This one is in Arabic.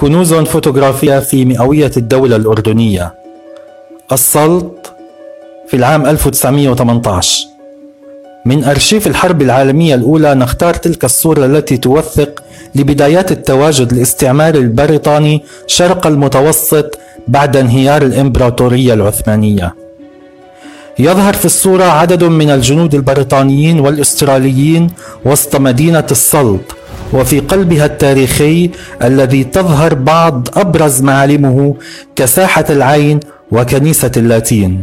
كنوز فوتوغرافية في مئوية الدولة الأردنية. السلط في العام 1918 من أرشيف الحرب العالمية الأولى نختار تلك الصورة التي توثق لبدايات التواجد الاستعماري البريطاني شرق المتوسط بعد انهيار الإمبراطورية العثمانية. يظهر في الصورة عدد من الجنود البريطانيين والأستراليين وسط مدينة السلط وفي قلبها التاريخي الذي تظهر بعض أبرز معالمه كساحة العين وكنيسة اللاتين.